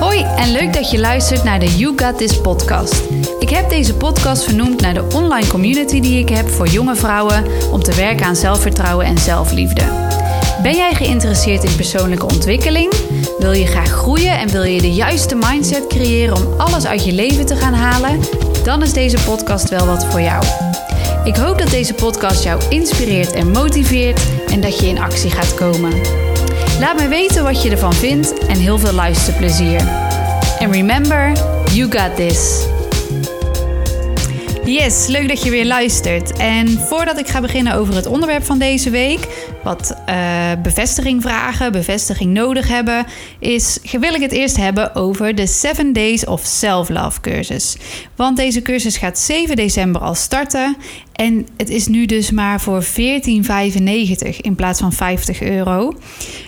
Hoi en leuk dat je luistert naar de You Got This podcast. Ik heb deze podcast vernoemd naar de online community die ik heb voor jonge vrouwen om te werken aan zelfvertrouwen en zelfliefde. Ben jij geïnteresseerd in persoonlijke ontwikkeling? Wil je graag groeien en wil je de juiste mindset creëren om alles uit je leven te gaan halen? Dan is deze podcast wel wat voor jou. Ik hoop dat deze podcast jou inspireert en motiveert en dat je in actie gaat komen. Laat me weten wat je ervan vindt en heel veel luisterplezier. En remember, you got this. Yes, leuk dat je weer luistert. En voordat ik ga beginnen over het onderwerp van deze week, wat uh, bevestiging vragen, bevestiging nodig hebben, is wil ik het eerst hebben over de 7 Days of Self-Love cursus. Want deze cursus gaat 7 december al starten en het is nu dus maar voor 14,95 in plaats van 50 euro.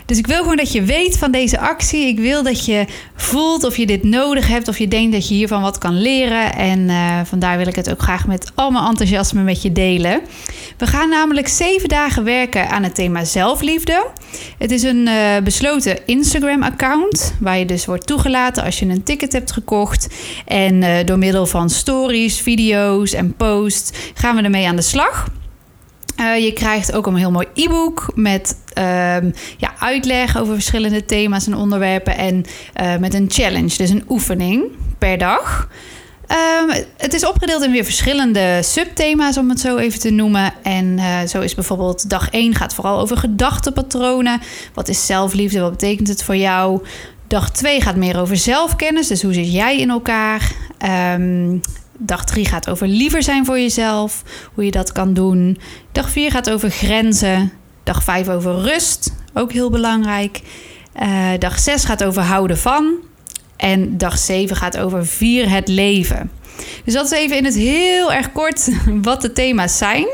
Dus ik wil gewoon dat je weet van deze actie. Ik wil dat je voelt of je dit nodig hebt, of je denkt dat je hiervan wat kan leren. En uh, vandaar wil ik het ook graag met al mijn enthousiasme met je delen. We gaan namelijk zeven dagen werken aan het thema zelfliefde. Het is een uh, besloten Instagram-account waar je dus wordt toegelaten als je een ticket hebt gekocht. En uh, door middel van stories, video's en posts gaan we ermee aan de slag. Uh, je krijgt ook een heel mooi e-book met uh, ja, uitleg over verschillende thema's en onderwerpen. En met een challenge, dus een oefening per dag. Uh, het is opgedeeld in weer verschillende subthema's, om het zo even te noemen. En uh, zo is bijvoorbeeld dag 1 gaat vooral over gedachtenpatronen. Wat is zelfliefde? Wat betekent het voor jou? Dag 2 gaat meer over zelfkennis. Dus hoe zit jij in elkaar? Um, Dag 3 gaat over liever zijn voor jezelf, hoe je dat kan doen. Dag 4 gaat over grenzen. Dag 5 over rust, ook heel belangrijk. Uh, dag 6 gaat over houden van. En dag 7 gaat over vier het leven. Dus dat is even in het heel erg kort wat de thema's zijn.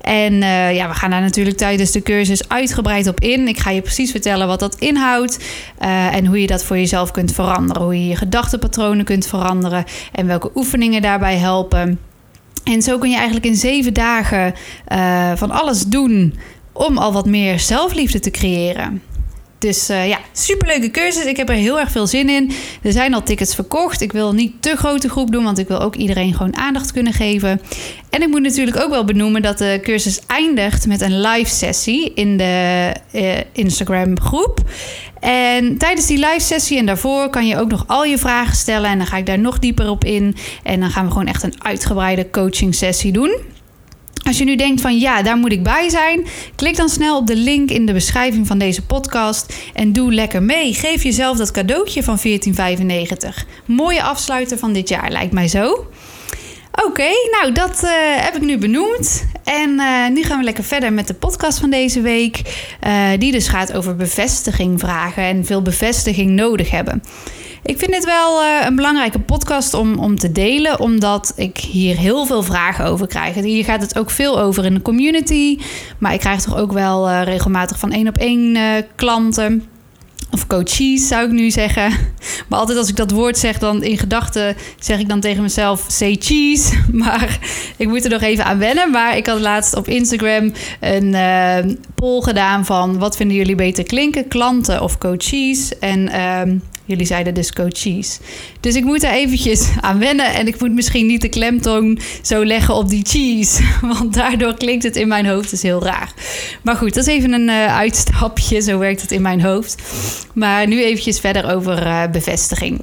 En uh, ja, we gaan daar natuurlijk tijdens de cursus uitgebreid op in. Ik ga je precies vertellen wat dat inhoudt uh, en hoe je dat voor jezelf kunt veranderen. Hoe je je gedachtenpatronen kunt veranderen en welke oefeningen daarbij helpen. En zo kun je eigenlijk in zeven dagen uh, van alles doen om al wat meer zelfliefde te creëren. Dus uh, ja, superleuke cursus. Ik heb er heel erg veel zin in. Er zijn al tickets verkocht. Ik wil niet te grote groep doen, want ik wil ook iedereen gewoon aandacht kunnen geven. En ik moet natuurlijk ook wel benoemen dat de cursus eindigt met een live sessie in de uh, Instagram groep. En tijdens die live sessie en daarvoor kan je ook nog al je vragen stellen. En dan ga ik daar nog dieper op in. En dan gaan we gewoon echt een uitgebreide coaching sessie doen. Als je nu denkt van ja, daar moet ik bij zijn, klik dan snel op de link in de beschrijving van deze podcast en doe lekker mee. Geef jezelf dat cadeautje van 14,95. Mooie afsluiter van dit jaar, lijkt mij zo. Oké, nou dat uh, heb ik nu benoemd. En uh, nu gaan we lekker verder met de podcast van deze week. Uh, die dus gaat over bevestiging vragen en veel bevestiging nodig hebben. Ik vind dit wel uh, een belangrijke podcast om, om te delen, omdat ik hier heel veel vragen over krijg. Hier gaat het ook veel over in de community, maar ik krijg toch ook wel uh, regelmatig van één op één uh, klanten. Of coaches zou ik nu zeggen. Maar altijd als ik dat woord zeg, dan in gedachten zeg ik dan tegen mezelf: say cheese. Maar ik moet er nog even aan wennen. Maar ik had laatst op Instagram een poll gedaan van wat vinden jullie beter klinken, klanten of coaches? En uh, Jullie zeiden dus coaches. Dus ik moet er eventjes aan wennen. En ik moet misschien niet de klemtoon zo leggen op die cheese. Want daardoor klinkt het in mijn hoofd dus heel raar. Maar goed, dat is even een uh, uitstapje. Zo werkt het in mijn hoofd. Maar nu eventjes verder over uh, bevestiging.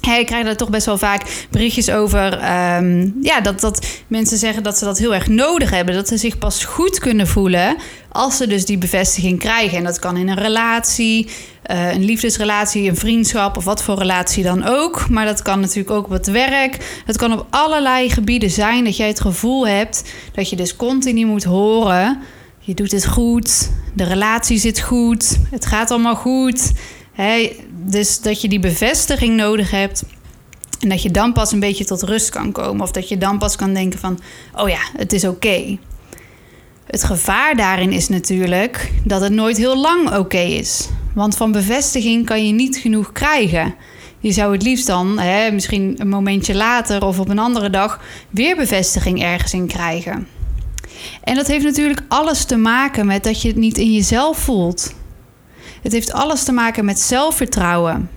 Ik krijg daar toch best wel vaak berichtjes over. Um, ja, dat, dat mensen zeggen dat ze dat heel erg nodig hebben. Dat ze zich pas goed kunnen voelen als ze dus die bevestiging krijgen. En dat kan in een relatie, uh, een liefdesrelatie, een vriendschap of wat voor relatie dan ook. Maar dat kan natuurlijk ook op het werk. Het kan op allerlei gebieden zijn dat jij het gevoel hebt dat je dus continu moet horen. Je doet het goed, de relatie zit goed, het gaat allemaal goed. Dus dat je die bevestiging nodig hebt. En dat je dan pas een beetje tot rust kan komen. Of dat je dan pas kan denken van, oh ja, het is oké. Het gevaar daarin is natuurlijk dat het nooit heel lang oké is. Want van bevestiging kan je niet genoeg krijgen. Je zou het liefst dan, hè, misschien een momentje later of op een andere dag, weer bevestiging ergens in krijgen. En dat heeft natuurlijk alles te maken met dat je het niet in jezelf voelt. Het heeft alles te maken met zelfvertrouwen.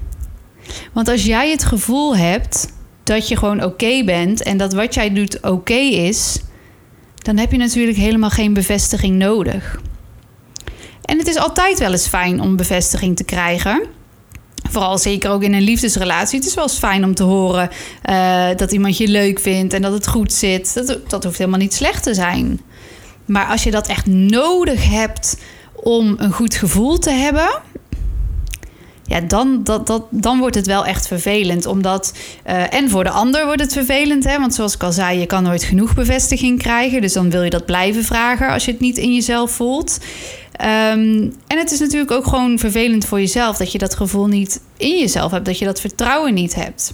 Want als jij het gevoel hebt dat je gewoon oké bent en dat wat jij doet oké is, dan heb je natuurlijk helemaal geen bevestiging nodig. En het is altijd wel eens fijn om bevestiging te krijgen. Vooral zeker ook in een liefdesrelatie. Het is wel eens fijn om te horen uh, dat iemand je leuk vindt en dat het goed zit. Dat, dat hoeft helemaal niet slecht te zijn. Maar als je dat echt nodig hebt om een goed gevoel te hebben, ja, dan, dat, dat, dan wordt het wel echt vervelend. Omdat, uh, en voor de ander wordt het vervelend. Hè? Want zoals ik al zei, je kan nooit genoeg bevestiging krijgen. Dus dan wil je dat blijven vragen als je het niet in jezelf voelt. Um, en het is natuurlijk ook gewoon vervelend voor jezelf dat je dat gevoel niet in jezelf hebt, dat je dat vertrouwen niet hebt.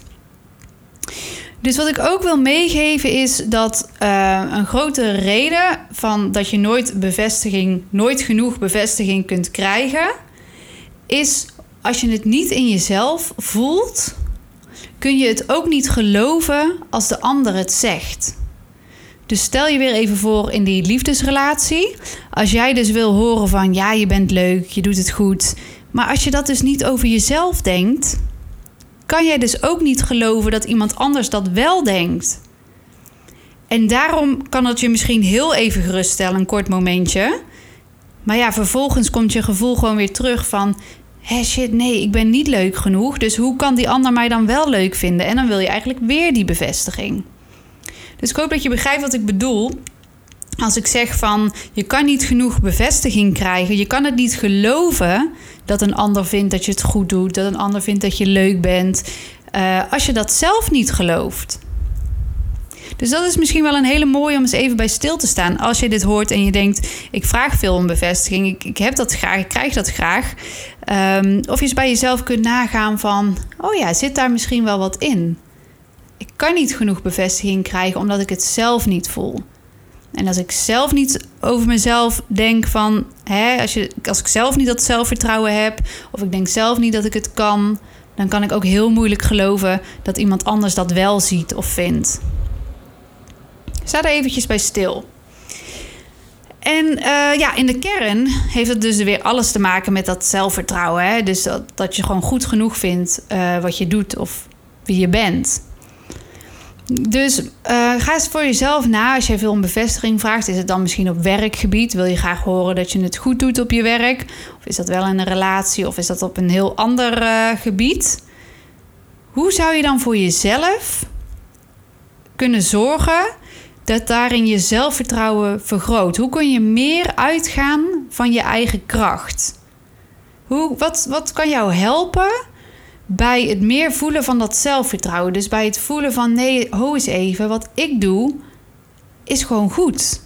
Dus wat ik ook wil meegeven is dat uh, een grote reden van dat je nooit bevestiging, nooit genoeg bevestiging kunt krijgen, is als je het niet in jezelf voelt, kun je het ook niet geloven als de ander het zegt. Dus stel je weer even voor in die liefdesrelatie. Als jij dus wil horen van ja, je bent leuk, je doet het goed. Maar als je dat dus niet over jezelf denkt, kan jij dus ook niet geloven dat iemand anders dat wel denkt. En daarom kan het je misschien heel even geruststellen, een kort momentje. Maar ja, vervolgens komt je gevoel gewoon weer terug van... hé shit, nee, ik ben niet leuk genoeg. Dus hoe kan die ander mij dan wel leuk vinden? En dan wil je eigenlijk weer die bevestiging. Dus ik hoop dat je begrijpt wat ik bedoel. Als ik zeg van je kan niet genoeg bevestiging krijgen, je kan het niet geloven dat een ander vindt dat je het goed doet, dat een ander vindt dat je leuk bent, uh, als je dat zelf niet gelooft. Dus dat is misschien wel een hele mooie om eens even bij stil te staan. Als je dit hoort en je denkt: ik vraag veel om bevestiging, ik, ik heb dat graag, ik krijg dat graag. Um, of je eens bij jezelf kunt nagaan van: oh ja, zit daar misschien wel wat in? Ik kan niet genoeg bevestiging krijgen omdat ik het zelf niet voel. En als ik zelf niet over mezelf denk van, hè, als, ik zelf niet dat zelfvertrouwen heb, of ik denk zelf niet dat ik het kan, dan kan ik ook heel moeilijk geloven dat iemand anders dat wel ziet of vindt. Sta er eventjes bij stil. En uh, ja, in de kern heeft het dus weer alles te maken met dat zelfvertrouwen. Hè? Dus dat, dat je gewoon goed genoeg vindt uh, wat je doet of wie je bent. Dus uh, ga eens voor jezelf na. Als jij veel om bevestiging vraagt, is het dan misschien op werkgebied? Wil je graag horen dat je het goed doet op je werk? Of is dat wel in een relatie? Of is dat op een heel ander uh, gebied? Hoe zou je dan voor jezelf kunnen zorgen dat daarin je zelfvertrouwen vergroot? Hoe kun je meer uitgaan van je eigen kracht? Hoe, wat, wat kan jou helpen bij het meer voelen van dat zelfvertrouwen. Dus bij het voelen van nee, ho eens even, wat ik doe is gewoon goed.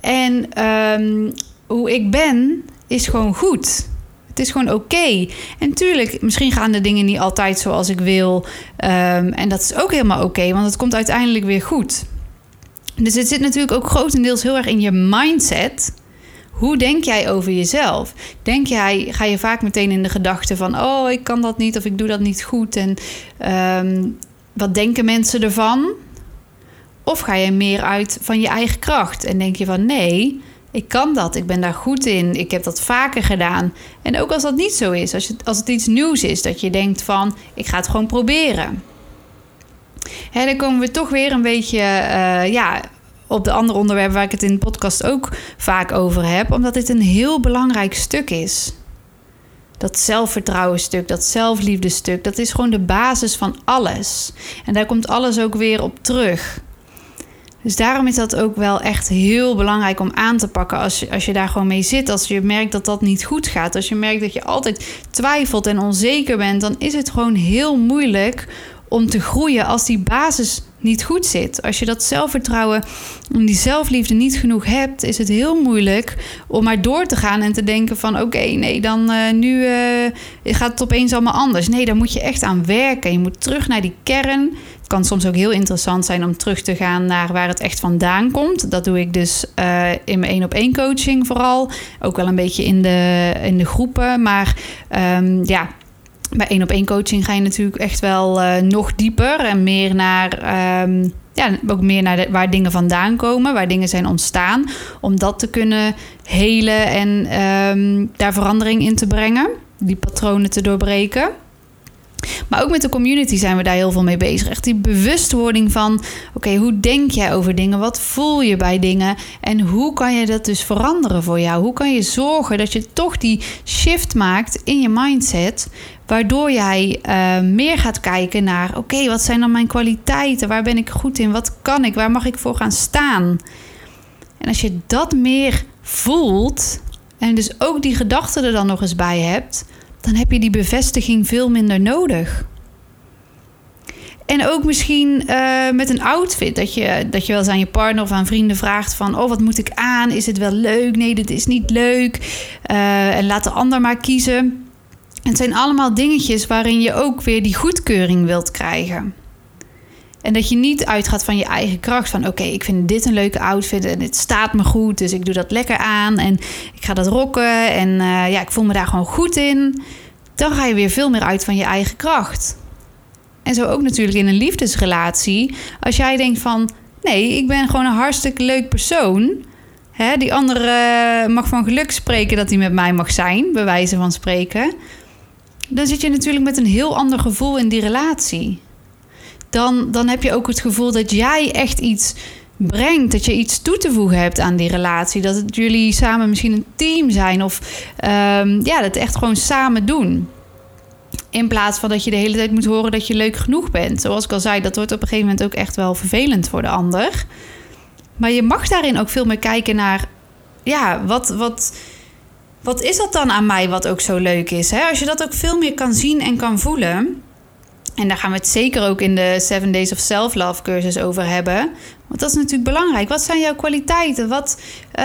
En um, hoe ik ben is gewoon goed. Het is gewoon oké. En tuurlijk, misschien gaan de dingen niet altijd zoals ik wil. Um, en dat is ook helemaal oké, want het komt uiteindelijk weer goed. Dus het zit natuurlijk ook grotendeels heel erg in je mindset. Hoe denk jij over jezelf? Denk jij, ga je vaak meteen in de gedachte van: oh, ik kan dat niet of ik doe dat niet goed en um, wat denken mensen ervan? Of ga je meer uit van je eigen kracht en denk je van: nee, ik kan dat, ik ben daar goed in, ik heb dat vaker gedaan. En ook als dat niet zo is, als, je, als het iets nieuws is, dat je denkt van: ik ga het gewoon proberen. Hè, dan komen we toch weer een beetje uh, ja, op de andere onderwerpen waar ik het in de podcast ook vaak over heb, omdat dit een heel belangrijk stuk is. Dat zelfvertrouwen stuk, dat zelfliefde stuk, dat is gewoon de basis van alles. En daar komt alles ook weer op terug. Dus daarom is dat ook wel echt heel belangrijk om aan te pakken als je, als je daar gewoon mee zit. Als je merkt dat dat niet goed gaat. Als je merkt dat je altijd twijfelt en onzeker bent, dan is het gewoon heel moeilijk om te groeien als die basis niet goed zit. Als je dat zelfvertrouwen en die zelfliefde niet genoeg hebt, is het heel moeilijk om maar door te gaan en te denken van oké, nee, dan uh, nu uh, gaat het opeens allemaal anders. Nee, daar moet je echt aan werken. Je moet terug naar die kern. Het kan soms ook heel interessant zijn om terug te gaan naar waar het echt vandaan komt. Dat doe ik dus uh, in mijn één op één coaching vooral. Ook wel een beetje in de, in de groepen. Maar um, ja, Bij één op één coaching ga je natuurlijk echt wel uh, nog dieper en meer naar, um, ja, ook meer naar waar dingen vandaan komen, waar dingen zijn ontstaan, om dat te kunnen helen en um, daar verandering in te brengen, die patronen te doorbreken. Maar ook met de community zijn we daar heel veel mee bezig. Echt die bewustwording van: oké, hoe denk jij over dingen? Wat voel je bij dingen? En hoe kan je dat dus veranderen voor jou? Hoe kan je zorgen dat je toch die shift maakt in je mindset? Waardoor jij uh, meer gaat kijken naar: oké, wat zijn dan mijn kwaliteiten? Waar ben ik goed in? Wat kan ik? Waar mag ik voor gaan staan? En als je dat meer voelt en dus ook die gedachten er dan nog eens bij hebt, dan heb je die bevestiging veel minder nodig. En ook misschien uh, met een outfit. Dat je, dat je wel eens aan je partner of aan vrienden vraagt van... oh, wat moet ik aan? Is het wel leuk? Nee, dit is niet leuk. Uh, en laat de ander maar kiezen. Het zijn allemaal dingetjes waarin je ook weer die goedkeuring wilt krijgen. En dat je niet uitgaat van je eigen kracht. Van oké, ik vind dit een leuke outfit en het staat me goed. Dus ik doe dat lekker aan en ik ga dat rocken. En uh, ja, ik voel me daar gewoon goed in. Dan ga je weer veel meer uit van je eigen kracht. En zo ook natuurlijk in een liefdesrelatie. Als jij denkt van nee, ik ben gewoon een hartstikke leuk persoon. Hè, die andere mag van geluk spreken dat hij met mij mag zijn, bij wijze van spreken. Dan zit je natuurlijk met een heel ander gevoel in die relatie dan, dan heb je ook het gevoel dat jij echt iets brengt, dat je iets toe te voegen hebt aan die relatie. Dat jullie samen misschien een team zijn of um, ja, dat echt gewoon samen doen. In plaats van dat je de hele tijd moet horen dat je leuk genoeg bent. Zoals ik al zei, dat wordt op een gegeven moment ook echt wel vervelend voor de ander. Maar je mag daarin ook veel meer kijken naar, ja, wat, wat, wat is dat dan aan mij wat ook zo leuk is? Hè? Als je dat ook veel meer kan zien en kan voelen, en daar gaan we het zeker ook in de 7 Days of Self-Love cursus over hebben. Want dat is natuurlijk belangrijk. Wat zijn jouw kwaliteiten? Wat, uh,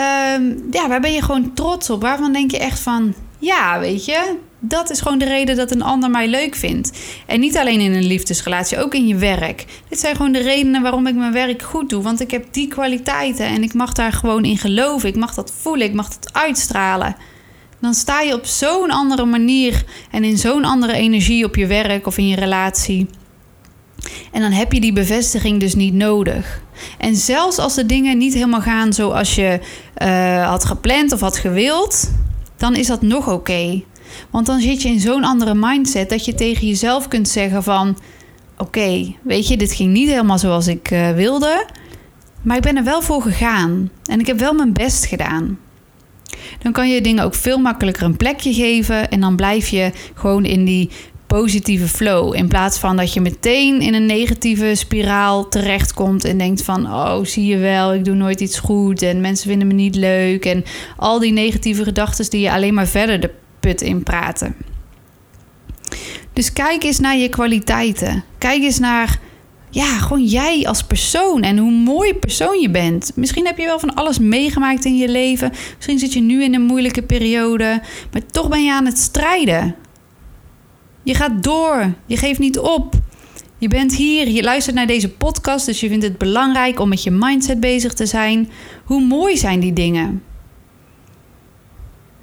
ja, waar ben je gewoon trots op? Waarvan denk je echt van, ja, weet je, dat is gewoon de reden dat een ander mij leuk vindt. En niet alleen in een liefdesrelatie, ook in je werk. Dit zijn gewoon de redenen waarom ik mijn werk goed doe. Want ik heb die kwaliteiten en ik mag daar gewoon in geloven. Ik mag dat voelen, ik mag dat uitstralen dan sta je op zo'n andere manier en in zo'n andere energie op je werk of in je relatie. En dan heb je die bevestiging dus niet nodig. En zelfs als de dingen niet helemaal gaan zoals je uh, had gepland of had gewild, dan is dat nog oké. Want dan zit je in zo'n andere mindset dat je tegen jezelf kunt zeggen van... Oké, weet je, dit ging niet helemaal zoals ik uh, wilde, maar ik ben er wel voor gegaan. En ik heb wel mijn best gedaan dan kan je dingen ook veel makkelijker een plekje geven. En dan blijf je gewoon in die positieve flow. In plaats van dat je meteen in een negatieve spiraal terechtkomt en denkt van oh, zie je wel, ik doe nooit iets goed en mensen vinden me niet leuk. En al die negatieve gedachten die je alleen maar verder de put in praten. Dus kijk eens naar je kwaliteiten. Kijk eens naar ja, gewoon jij als persoon en hoe mooi persoon je bent. Misschien heb je wel van alles meegemaakt in je leven. Misschien zit je nu in een moeilijke periode, maar toch ben je aan het strijden. Je gaat door, je geeft niet op. Je bent hier, je luistert naar deze podcast, dus je vindt het belangrijk om met je mindset bezig te zijn. Hoe mooi zijn die dingen?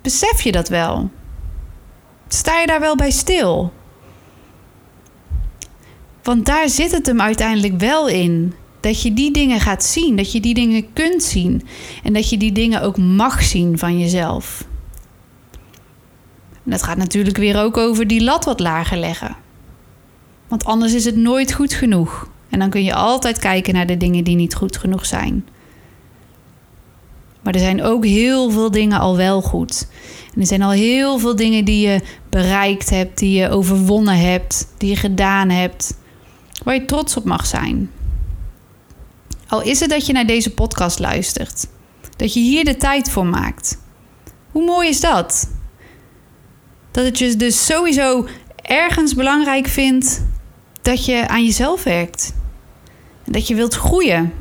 Besef je dat wel? Sta je daar wel bij stil? Want daar zit het hem uiteindelijk wel in. Dat je die dingen gaat zien, dat je die dingen kunt zien en dat je die dingen ook mag zien van jezelf. En dat gaat natuurlijk weer ook over die lat wat lager leggen. Want anders is het nooit goed genoeg. En dan kun je altijd kijken naar de dingen die niet goed genoeg zijn. Maar er zijn ook heel veel dingen al wel goed. En er zijn al heel veel dingen die je bereikt hebt, die je overwonnen hebt, die je gedaan hebt waar je trots op mag zijn. Al is het dat je naar deze podcast luistert, dat je hier de tijd voor maakt. Hoe mooi is dat? Dat het je dus sowieso ergens belangrijk vindt dat je aan jezelf werkt. En dat je wilt groeien.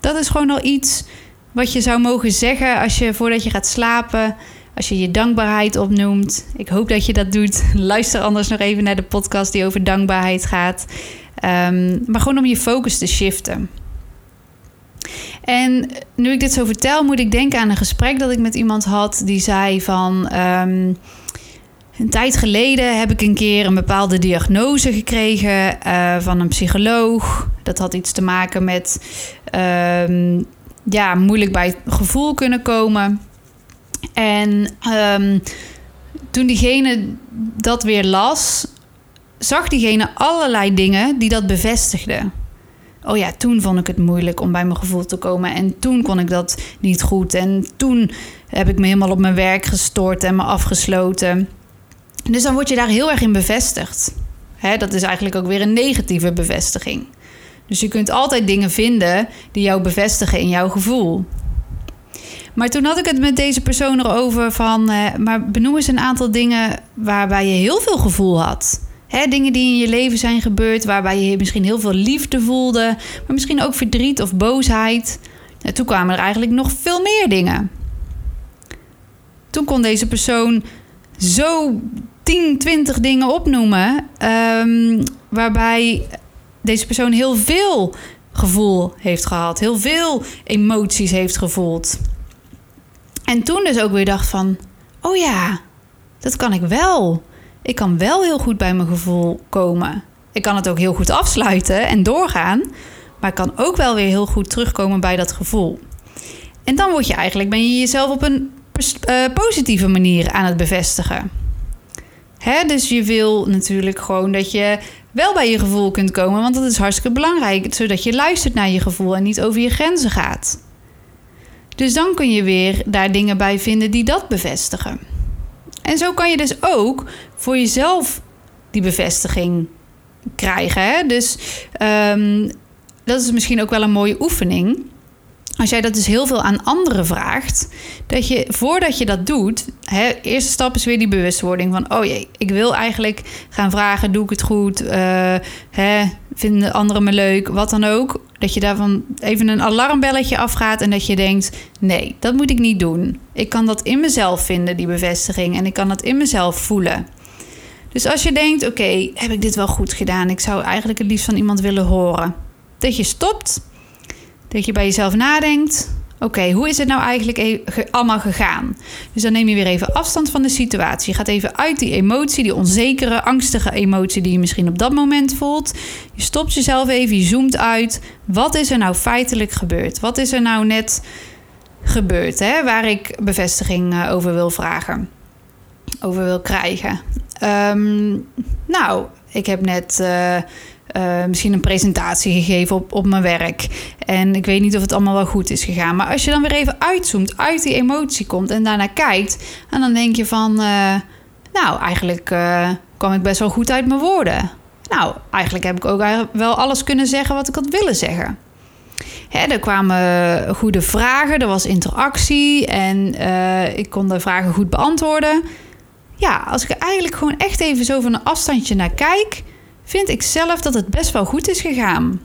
Dat is gewoon al iets wat je zou mogen zeggen als je voordat je gaat slapen als je je dankbaarheid opnoemt. Ik hoop dat je dat doet. Luister anders nog even naar de podcast die over dankbaarheid gaat. Um, maar gewoon om je focus te shiften. En nu ik dit zo vertel, moet ik denken aan een gesprek dat ik met iemand had die zei van. Um, Een tijd geleden heb ik een keer een bepaalde diagnose gekregen uh, van een psycholoog. Dat had iets te maken met um, ja, moeilijk bij het gevoel kunnen komen. En um, toen diegene dat weer las, zag diegene allerlei dingen die dat bevestigden. Oh ja, toen vond ik het moeilijk om bij mijn gevoel te komen. En toen kon ik dat niet goed. En toen heb ik me helemaal op mijn werk gestort en me afgesloten. Dus dan word je daar heel erg in bevestigd. Hè, dat is eigenlijk ook weer een negatieve bevestiging. Dus je kunt altijd dingen vinden die jou bevestigen in jouw gevoel. Maar toen had ik het met deze persoon erover van... Eh, maar benoem eens een aantal dingen waarbij je heel veel gevoel had. Hè, dingen die in je leven zijn gebeurd... waarbij je misschien heel veel liefde voelde... maar misschien ook verdriet of boosheid. En toen kwamen er eigenlijk nog veel meer dingen. Toen kon deze persoon zo 10, 20 dingen opnoemen... Um, waarbij deze persoon heel veel gevoel heeft gehad. Heel veel emoties heeft gevoeld. En toen dus ook weer dacht van... Oh ja, dat kan ik wel. Ik kan wel heel goed bij mijn gevoel komen. Ik kan het ook heel goed afsluiten en doorgaan. Maar ik kan ook wel weer heel goed terugkomen bij dat gevoel. En dan word je eigenlijk, ben je jezelf op een uh, positieve manier aan het bevestigen. Hè? Dus je wil natuurlijk gewoon dat je wel bij je gevoel kunt komen, want dat is hartstikke belangrijk, zodat je luistert naar je gevoel en niet over je grenzen gaat. Dus dan kun je weer daar dingen bij vinden die dat bevestigen. En zo kan je dus ook voor jezelf die bevestiging krijgen. Hè? Dus um, dat is misschien ook wel een mooie oefening als jij dat dus heel veel aan anderen vraagt, dat je voordat je dat doet, hè, eerste stap is weer die bewustwording van, oh jee, ik wil eigenlijk gaan vragen, doe ik het goed, uh, hè, vinden anderen me leuk, wat dan ook. Dat je daarvan even een alarmbelletje afgaat en dat je denkt, nee, dat moet ik niet doen. Ik kan dat in mezelf vinden, die bevestiging, en ik kan dat in mezelf voelen. Dus als je denkt, oké, heb ik dit wel goed gedaan? Ik zou eigenlijk het liefst van iemand willen horen. Dat je stopt dat je bij jezelf nadenkt. Oké, hoe is het nou eigenlijk e- allemaal gegaan? Dus dan neem je weer even afstand van de situatie. Je gaat even uit die emotie, die onzekere, angstige emotie die je misschien op dat moment voelt. Je stopt jezelf even, je zoomt uit. Wat is er nou feitelijk gebeurd? Wat is er nou net gebeurd hè, waar ik bevestiging eh, over wil vragen? Over wil krijgen? Um, nou, ik heb net. Uh, uh, misschien een presentatie gegeven op, op mijn werk. En ik weet niet of het allemaal wel goed is gegaan. Maar als je dan weer even uitzoomt, uit die emotie komt en daarna kijkt. En dan denk je van, uh, nou, eigenlijk uh, kwam ik best wel goed uit mijn woorden. Nou, eigenlijk heb ik ook wel alles kunnen zeggen wat ik had willen zeggen. Hè, er kwamen goede vragen, er was interactie en ik kon de vragen goed beantwoorden. Ja, als ik er eigenlijk gewoon echt even zo van een afstandje naar kijk, vind ik zelf dat het best wel goed is gegaan.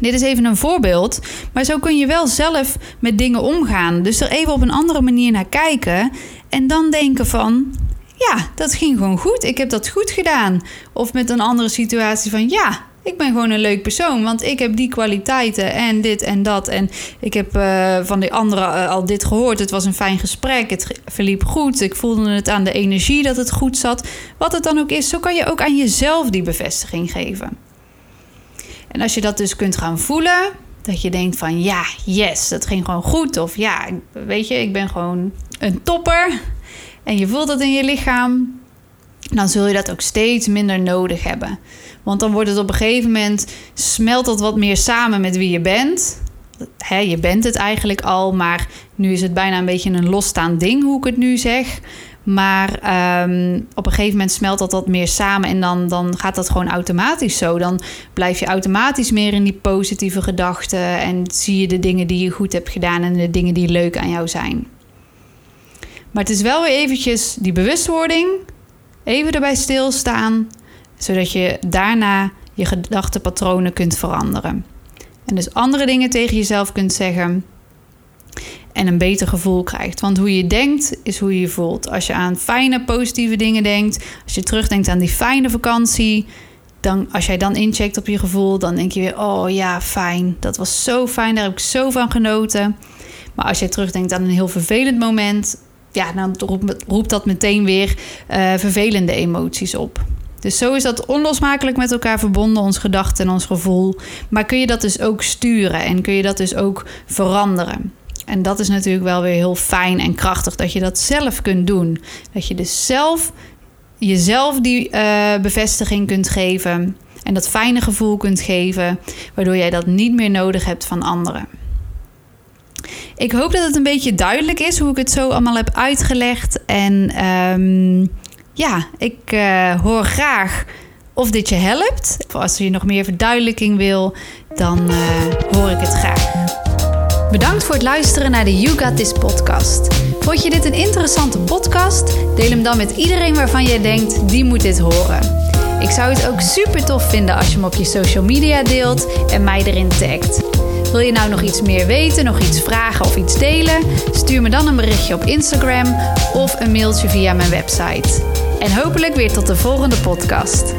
Dit is even een voorbeeld, maar zo kun je wel zelf met dingen omgaan. Dus er even op een andere manier naar kijken en dan denken van, ja, dat ging gewoon goed. Ik heb dat goed gedaan. Of met een andere situatie van, ja, ik ben gewoon een leuk persoon, want ik heb die kwaliteiten en dit en dat. En ik heb uh, van die anderen uh, al dit gehoord. Het was een fijn gesprek, het verliep goed. Ik voelde het aan de energie dat het goed zat. Wat het dan ook is, zo kan je ook aan jezelf die bevestiging geven. En als je dat dus kunt gaan voelen, dat je denkt van ja, yes, dat ging gewoon goed. Of ja, weet je, ik ben gewoon een topper. En je voelt dat in je lichaam, dan zul je dat ook steeds minder nodig hebben. Want dan wordt het op een gegeven moment, smelt dat wat meer samen met wie je bent. je bent het eigenlijk al, maar nu is het bijna een beetje een losstaand ding, hoe ik het nu zeg. Maar ehm, op een gegeven moment smelt dat wat meer samen en dan, dan gaat dat gewoon automatisch zo. Dan blijf je automatisch meer in die positieve gedachten en zie je de dingen die je goed hebt gedaan en de dingen die leuk aan jou zijn. Maar het is wel weer eventjes die bewustwording, even erbij stilstaan, zodat je daarna je gedachtenpatronen kunt veranderen. En dus andere dingen tegen jezelf kunt zeggen en een beter gevoel krijgt. Want hoe je denkt is hoe je je voelt. Als je aan fijne, positieve dingen denkt, als je terugdenkt aan die fijne vakantie, dan, als jij dan incheckt op je gevoel, dan denk je weer: oh ja, fijn, dat was zo fijn, daar heb ik zo van genoten. Maar als je terugdenkt aan een heel vervelend moment, ja, dan roept dat meteen weer uh, vervelende emoties op. Dus zo is dat onlosmakelijk met elkaar verbonden, ons gedachten en ons gevoel. Maar kun je dat dus ook sturen en kun je dat dus ook veranderen. En dat is natuurlijk wel weer heel fijn en krachtig dat je dat zelf kunt doen. Dat je dus zelf jezelf die uh, bevestiging kunt geven en dat fijne gevoel kunt geven, waardoor jij dat niet meer nodig hebt van anderen. Ik hoop dat het een beetje duidelijk is hoe ik het zo allemaal heb uitgelegd. En um, ja, ik uh, hoor graag of dit je helpt. Als je nog meer verduidelijking wil, dan uh, hoor ik het graag. Bedankt voor het luisteren naar de You Got This podcast. Vond je dit een interessante podcast? Deel hem dan met iedereen waarvan jij denkt, die moet dit horen. Ik zou het ook super tof vinden als je hem op je social media deelt en mij erin tagt. Wil je nou nog iets meer weten, nog iets vragen of iets delen? Stuur me dan een berichtje op Instagram of een mailtje via mijn website. En hopelijk weer tot de volgende podcast.